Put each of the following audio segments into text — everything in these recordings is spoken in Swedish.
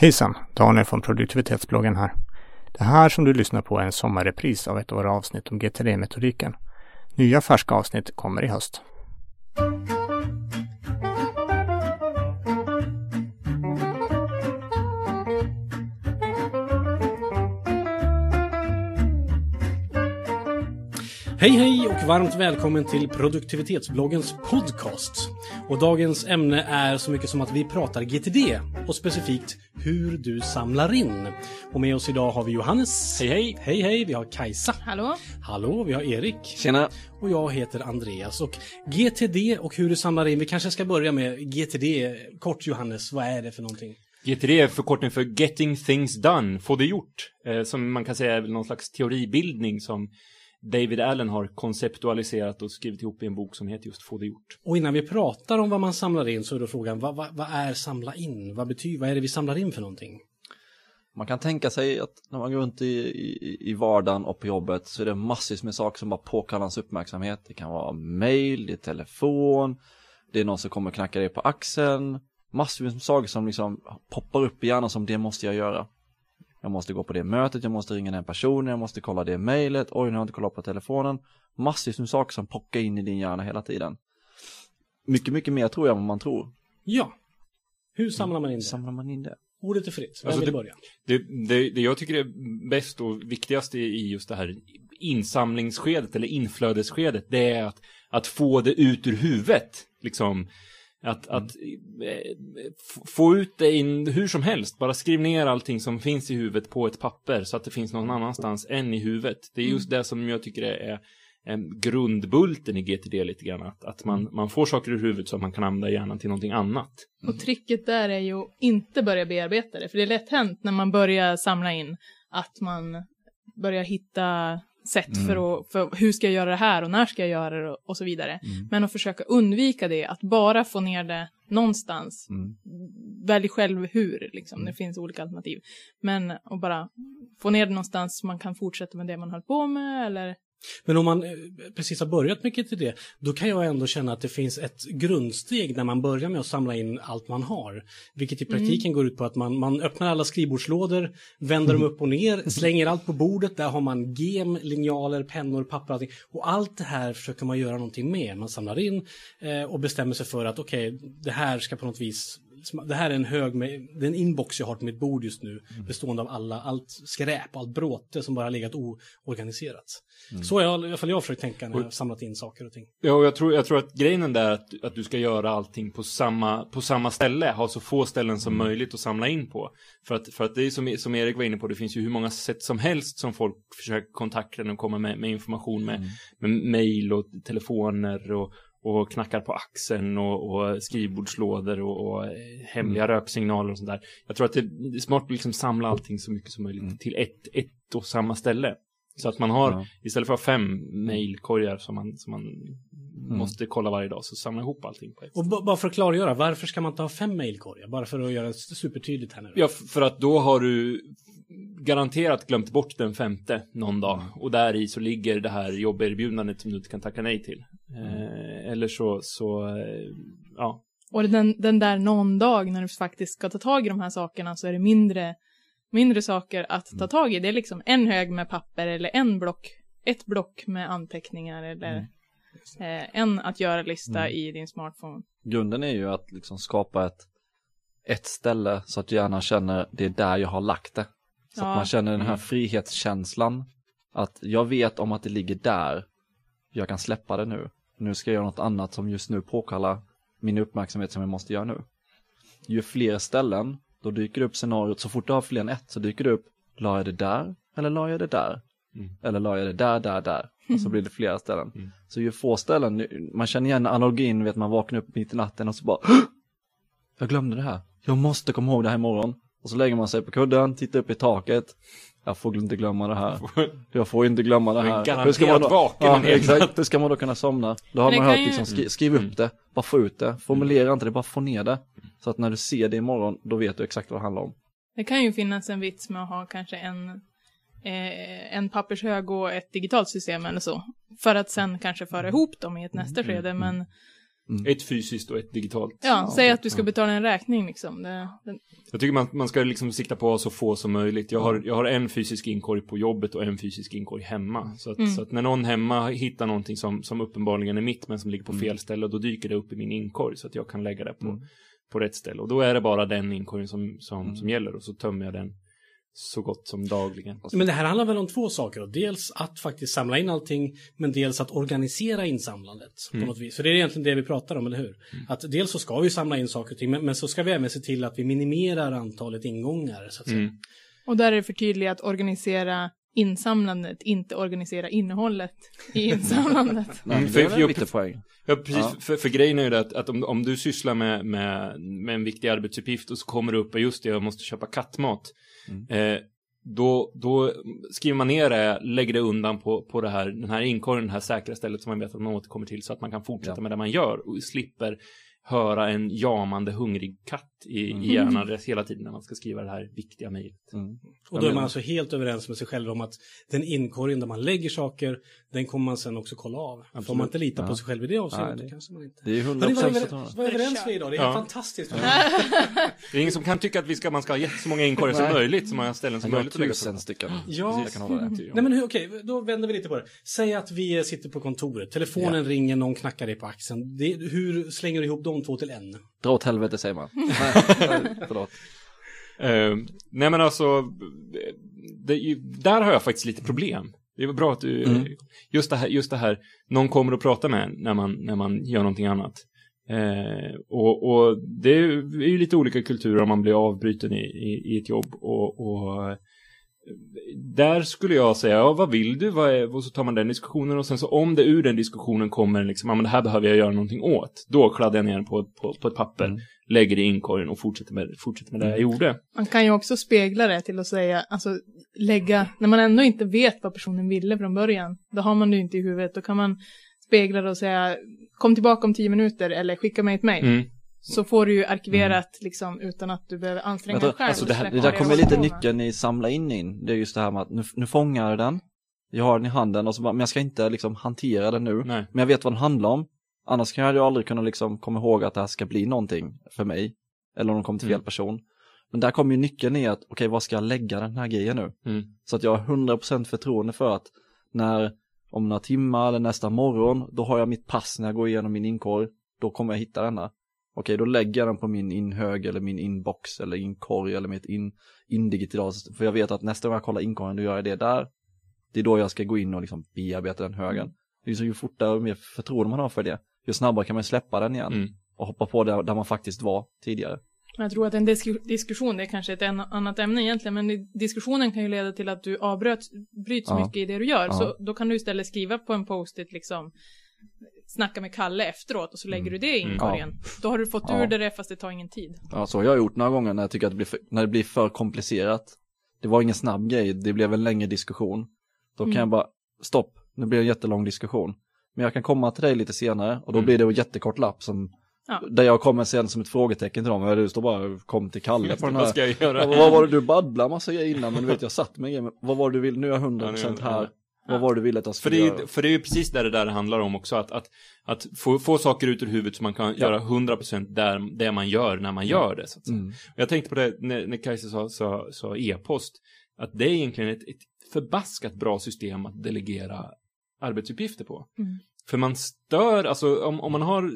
Hejsan! Daniel från produktivitetsbloggen här. Det här som du lyssnar på är en sommarrepris av ett av våra avsnitt om GTD-metodiken. Nya färska avsnitt kommer i höst. Hej hej och varmt välkommen till produktivitetsbloggens podcast. Och dagens ämne är så mycket som att vi pratar GTD och specifikt hur du samlar in. Och med oss idag har vi Johannes. Hej hej! Hej hej! Vi har Kajsa. Hallå? Hallå, vi har Erik. Tjena! Och jag heter Andreas. Och GTD och hur du samlar in. Vi kanske ska börja med GTD. Kort Johannes, vad är det för någonting? GTD är förkortning för Getting Things Done, få det gjort. Eh, som man kan säga är någon slags teoribildning som David Allen har konceptualiserat och skrivit ihop i en bok som heter just Få det gjort. Och innan vi pratar om vad man samlar in så är då frågan, vad, vad, vad är samla in? Vad betyder, vad är det vi samlar in för någonting? Man kan tänka sig att när man går runt i, i, i vardagen och på jobbet så är det massvis med saker som bara påkallar ens uppmärksamhet. Det kan vara mail, det är telefon, det är någon som kommer och knackar dig på axeln. Massvis med saker som liksom poppar upp i hjärnan som det måste jag göra. Jag måste gå på det mötet, jag måste ringa den personen, jag måste kolla det mejlet, oj nu har jag inte kollat på telefonen. Massvis med saker som pockar in i din hjärna hela tiden. Mycket, mycket mer tror jag än vad man tror. Ja. Hur samlar man in Hur det? samlar man in det? Ordet är fritt. Vem Alltså, vill det- börja? Det, det, det jag tycker är bäst och viktigast i, i just det här insamlingsskedet eller inflödesskedet, det är att, att få det ut ur huvudet. Liksom, att, att eh, få ut det in hur som helst. Bara skriv ner allting som finns i huvudet på ett papper så att det finns någon annanstans än i huvudet. Det är just det som jag tycker är, grundbulten i GTD lite grann. Att, att man, man får saker ur huvudet så att man kan använda hjärnan till någonting annat. Och tricket där är ju att inte börja bearbeta det, för det är lätt hänt när man börjar samla in att man börjar hitta sätt för, att, för hur ska jag göra det här och när ska jag göra det och, och så vidare. Men att försöka undvika det, att bara få ner det någonstans. Mm. Välj själv hur, liksom. Det finns olika alternativ. Men att bara få ner det någonstans så man kan fortsätta med det man höll på med eller Men om man eh, precis har börjat med GTD, då kan jag ändå känna att det finns ett grundsteg när man börjar med att samla in allt man har. Vilket i praktiken går ut på att man, man öppnar alla skrivbordslådor, vänder dem upp och ner, slänger allt på bordet. Där har man gem, linjaler, pennor, papper allting. Och allt det här försöker man göra någonting med. Man samlar in eh, och bestämmer sig för att okej, det här ska på något vis det här är en hög med, det är en inbox jag har på mitt bord just nu bestående av alla, allt skräp, allt bråte som bara legat oorganiserat. Så har jag, i alla fall jag försökt tänka när jag har samlat in saker och ting. Ja, och jag tror, jag tror att grejen där är att, att du ska göra allting på samma, på samma ställe, ha så få ställen som möjligt att samla in på. För att, för att det är som, som Erik var inne på, det finns ju hur många sätt som helst som folk försöker kontakta och komma med, med information med, med mail och telefoner och, och knackar på axeln och, och skrivbordslådor och, och hemliga röksignaler och sånt där. Jag tror att det, är smart att liksom samla allting så mycket som möjligt till ett, ett och samma ställe. Så att man har, Ja. istället för att ha fem mailkorgar som man, som man måste kolla varje dag, så samla ihop allting på ett Och bara för att klargöra, varför ska man inte ha fem mejlkorgar? Bara för att göra det supertydligt här nu. Ja, för att då har du garanterat glömt bort den femte någon dag. Och där i så ligger det här jobberbjudandet som du inte kan tacka nej till. Eh, eller så, så eh, ja. Och den, den där någon dag när du faktiskt ska ta tag i de här sakerna så är det mindre, mindre saker att ta tag i. Det är liksom en hög med papper eller en block, ett block med anteckningar eller eh, en att göra-lista i din smartphone. Grunden är ju att liksom skapa ett, ett ställe så att hjärnan känner det är där jag har lagt det. Så Ja. att man känner den här frihetskänslan. Att jag vet om att det ligger där. Jag kan släppa det nu. Nu ska jag göra något annat som just nu påkallar min uppmärksamhet som jag måste göra nu. Ju fler ställen, då dyker det upp scenariot. Så fort du har fler än ett så dyker det upp. La jag det där? Eller la jag det där? Mm. Eller la jag det där, där, där? Och så blir det flera ställen. Mm. Så ju få ställen, man känner igen analogin, vet man vaknar upp mitt i natten och så bara Jag glömde det här. Jag måste komma ihåg det här imorgon. Och så lägger man sig på kudden, tittar upp i taket. Jag får inte glömma det här. Jag får inte glömma det här. Hur ska man då, vaken ja, exakt. Hur ska man då kunna somna? Då har man hört liksom, skri, skriv upp det, bara få ut det. Formulera inte det, bara få ner det. Så att när du ser det imorgon, då vet du exakt vad det handlar om. Det kan ju finnas en vits med att ha kanske en, eh, en pappershög och ett digitalt system eller så. För att sen kanske föra ihop dem i ett nästa skede. Men Ett fysiskt och ett digitalt. Ja, säg att du ska Ja. betala en räkning liksom. Det, det, Jag tycker man, man ska liksom sikta på att ha så få som möjligt. Jag har, jag har en fysisk inkorg på jobbet och en fysisk inkorg hemma. Så att, Mm. så att när någon hemma hittar någonting som, som uppenbarligen är mitt men som ligger på fel ställe, då dyker det upp i min inkorg så att jag kan lägga det på, Mm. på rätt ställe. Och då är det bara den inkorgen som, som, Mm. som gäller och så tömmer jag den så gott som dagligen. Men det här handlar väl om två saker. Då. Dels att faktiskt samla in allting, men dels att organisera insamlandet Mm. på något vis. För det är egentligen det vi pratar om, eller hur? Att dels så ska vi samla in saker och ting, men, men så ska vi även se till att vi minimerar antalet ingångar, så att säga. Mm. och där är det för tydligt att organisera insamlandet, inte organisera innehållet i insamlandet. Mm, för- det är väl för- en viktig poäng. Ja, precis. Ja. För, för grejen är ju det att, att om, om du sysslar med, med, med en viktig arbetsuppgift och så kommer det upp, "Ja, just det, jag måste köpa kattmat. Mm. Eh, då, då skriver man ner det, lägger det undan på, på det här, den här inkorgen, det här säkra stället som man vet att man återkommer till så att man kan fortsätta Ja. med det man gör och slipper höra en jamande hungrig katt i, Mm. i hjärnan hela tiden när man ska skriva det här viktiga mejlet. Mm. Och då är man alltså helt överens med sig själv om att den inkorgen där man lägger saker, den kommer man sen också kolla av. Absolut. man inte litar på Ja. sig själv i det avseendet, det- kanske man inte... Det är ju Hörni, 100% vad, över, förtroende. vad överens är idag, det är Ja. fantastiskt. Det är ingen som kan tycka att vi ska, man ska ha så många inkorgar som möjligt, så många ställen som möjligt tusen stycken. Ja. Jag kan hålla det. på. Nej men hur- okej, då vänder vi lite på det. Säg att vi sitter på kontoret, telefonen ringer, någon knackar dig på axeln. Det, hur slänger du ihop de två till en? Dra åt helvete säger man. Nej, förlåt. Eh, nej men alltså, det, där har jag faktiskt lite problem. Det var bra att du, Mm. just, det här, just det här, någon kommer att prata med när man, när man gör någonting annat. Eh, och, och det är ju lite olika kulturer om man blir avbruten i, i, i ett jobb. Och, och där skulle jag säga, ja vad vill du? Vad är, och så tar man den diskussionen och sen så om det ur den diskussionen kommer liksom, ja men det här behöver jag göra någonting åt. Då kladdar jag ner den på, på, på ett papper, Mm. lägger det i inkorgen och fortsätter med, fortsätter med det jag gjorde. Man kan ju också spegla det till att säga, alltså lägga, när man ändå inte vet vad personen ville från början, då har man det ju inte i huvudet, då kan man spegla det och säga kom tillbaka om tio minuter eller skicka mig ett mejl. Mm. Så får du ju arkiverat liksom utan att du behöver anstränga dig själv. alltså, det här- Det där kommer lite nyckeln i samla in in. Det är just det här med att nu, nu fångar jag den. Jag har den i handen och så bara, men jag ska inte liksom hantera den nu. Nej. Men jag vet vad den handlar om. Annars kan jag ju aldrig kunna liksom komma ihåg att det här ska bli någonting för mig. Eller om de kommer till fel Mm. person. Men där kommer ju nyckeln i att, okej vad ska jag lägga den här grejen nu? Mm. Så att jag har 100% förtroende för att när, om några timmar eller nästa morgon, då har jag mitt pass när jag går igenom min inkorg. Då kommer jag hitta denna. Okej, då lägger jag den på min inhög eller min inbox eller inkorg eller mitt in, indigitalt. För jag vet att nästa gång jag kollar inkorgen, då gör jag det där. Det är då jag ska gå in och liksom bearbeta den högen. Det är så ju fortare och mer förtroende man har för det, ju snabbare kan man släppa den igen. Mm. Och hoppa på där, där man faktiskt var tidigare. Jag tror att en disku- diskussion, det är kanske ett annat ämne egentligen, men diskussionen kan ju leda till att du avbröt, bryts Ja. mycket i det du gör. Ja. Så då kan du istället skriva på en post-it liksom, snacka med Kalle efteråt och så lägger du det i Mm. inkorgen. Då har du fått Ja. ur det fast det tar ingen tid. Ja, så har jag gjort några gånger när jag tycker att det blir för, när det blir för komplicerat. Det var ingen snabb grej, det blev en längre diskussion. Då kan Mm. jag bara, stopp, nu blir det en jättelång diskussion. Men jag kan komma till dig lite senare och då Mm. blir det en jättekort lapp som, Ja. där jag kommer sen som ett frågetecken till dem. Ja, Du står bara, kom till Kalle på den Vad här. ska jag göra? Ja, vad var det du babblade massa grejer innan, men du vet jag satt med grejer. Vad var det du vill, nu är jag 100% Ja, nu- här. Vad var det du ville att För skulle det, är, göra? ju- för det är ju precis där det där handlar om också, att, att, att få, få saker ut ur huvudet så man kan Ja. göra 100% där, det man gör när man gör det. Så att säga. Mm. Och Jag tänkte på det när, när Kajsa sa, sa, sa e-post, att det är egentligen ett, ett förbaskat bra system att delegera arbetsuppgifter på. Mm. För man stör, alltså om, om man har eh,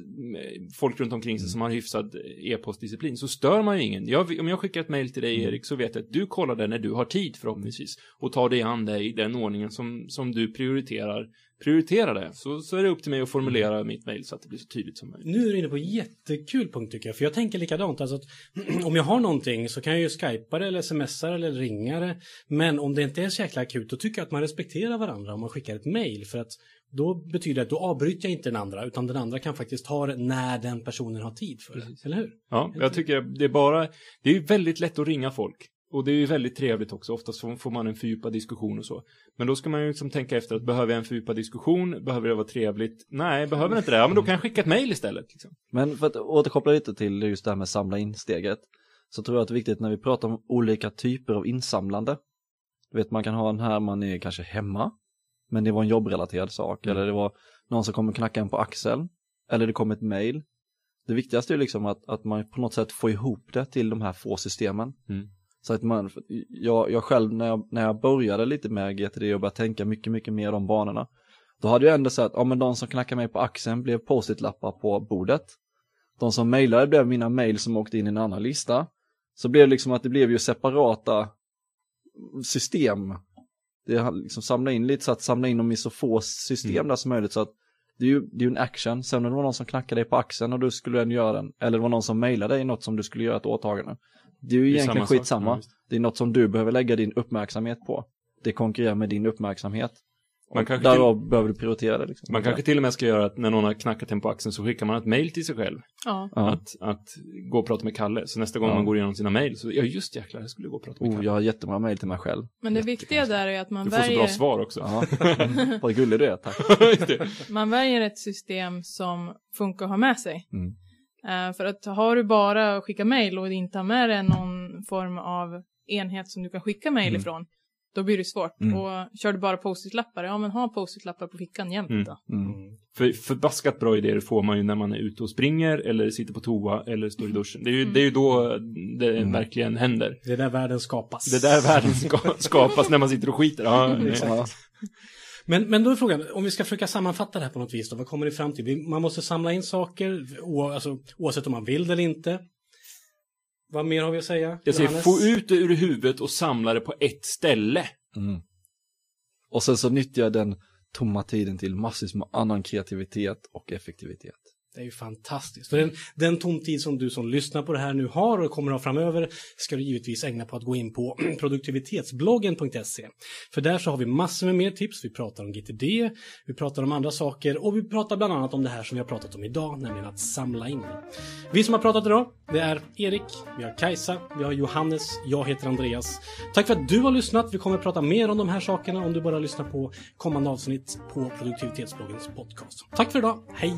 folk runt omkring sig som har hyfsad e-postdisciplin så stör man ju ingen. Jag, om jag skickar ett mejl till dig Mm. Erik så vet jag att du kollar det när du har tid förhoppningsvis och tar dig an det i den ordningen som, som du prioriterar. Prioritera det, så, så är det upp till mig att formulera mitt mejl så att det blir så tydligt som möjligt. Nu är du inne på en jättekul punkt tycker jag. För jag tänker likadant. Alltså att om jag har någonting så kan jag ju skypa det eller smsa det eller ringa det. Men om det inte är så jäkla akut då tycker jag att man respekterar varandra om man skickar ett mejl. För att då betyder det att då avbryter jag inte den andra utan den andra kan faktiskt ta det när den personen har tid för det. Eller hur? Ja, jag tycker det är bara, det är väldigt lätt att ringa folk. Och det är ju väldigt trevligt också, oftast får man en fördjupad diskussion och så. Men då ska man ju liksom tänka efter att behöver jag en fördjupad diskussion? Behöver det vara trevligt? Nej, behöver inte det? Ja, men då kan jag skicka ett mejl istället. Liksom. Men för att återkoppla lite till just det här med samla in-steget så tror jag att det är viktigt när vi pratar om olika typer av insamlande. Du vet, man kan ha en här, man är kanske hemma, men det var en jobbrelaterad sak, Mm. eller det var någon som kommer knacka en på axeln, eller det kom ett mail, Det viktigaste är liksom att, att man på något sätt får ihop det till de här få systemen. Mm. Så att man, jag, jag själv när jag, när jag började lite med GTD och började tänka mycket, mycket mer de banorna. Då hade jag ändå sett, ja men de som knackade mig på axeln blev post-it-lappar på bordet. De som mejlade blev mina mejl som åkte in i en annan lista. Så blev det liksom att det blev ju separata system. Det liksom samla in lite så att samla in dem i så få system Mm. där som möjligt så att det är ju det är en action. Sen om det var någon som knackade dig på axeln och du skulle ändå göra den. Eller det var någon som mejlade dig något som du skulle göra ett åtagande. Det är ju Det är egentligen samma sak. skitsamma. Ja, visst. det är något som du behöver lägga din uppmärksamhet på. Det konkurrerar med din uppmärksamhet. Man kanske Därav behöver du prioritera det liksom. Man kanske till och med ska göra att när någon har knackat en på axeln så skickar man ett mail till sig själv. Ja. Att, att gå och prata med Kalle. Så nästa gång Ja. man går igenom sina mail så, ja just jäklar, jag skulle gå och prata med Oh, Kalle. jag har jättemånga mejl till mig själv. Men det viktiga där är att man Du får så bra väljer, svar också. Vad gullig du är, tack. Man väljer ett system som funkar att ha med sig. Mm. Eh, för att har du bara skicka mejl och inte har med dig någon form av enhet som du kan skicka mejl Mm. ifrån, då blir det svårt. Mm. Och kör du bara post-it-lappar, ja men ha post-it-lappar på fickan jämt Mm. då. Mm. För förbaskat bra idéer får man ju när man är ute och springer eller sitter på toa eller står i duschen. Det är ju, Mm. det är ju då det Mm. verkligen händer. Det är där världen skapas. Det är där världen ska, skapas när man sitter och skiter. Ja. Ja. Men, men då är frågan, om vi ska försöka sammanfatta det här på något vis då, vad kommer det fram till? Man måste samla in saker, o, alltså, oavsett om man vill det eller inte. Vad mer har vi att säga? Jag säger Johannes? få ut det ur huvudet och samla det på ett ställe. Mm. Och sen så nyttjar jag den tomma tiden till massvis med annan kreativitet och effektivitet. Det är ju fantastiskt. För den, den tomtid som du som lyssnar på det här nu har och kommer att ha framöver ska du givetvis ägna på att gå in på produktivitetsbloggen.se. För där så har vi massor med mer tips. Vi pratar om GTD, vi pratar om andra saker och vi pratar bland annat om det här som vi har pratat om idag, nämligen att samla in. Vi som har pratat idag, det är Erik, vi har Kajsa, vi har Johannes, jag heter Andreas. Tack för att du har lyssnat. Vi kommer att prata mer om de här sakerna om du bara lyssnar på kommande avsnitt på produktivitetsbloggens podcast. Tack för idag. Hej!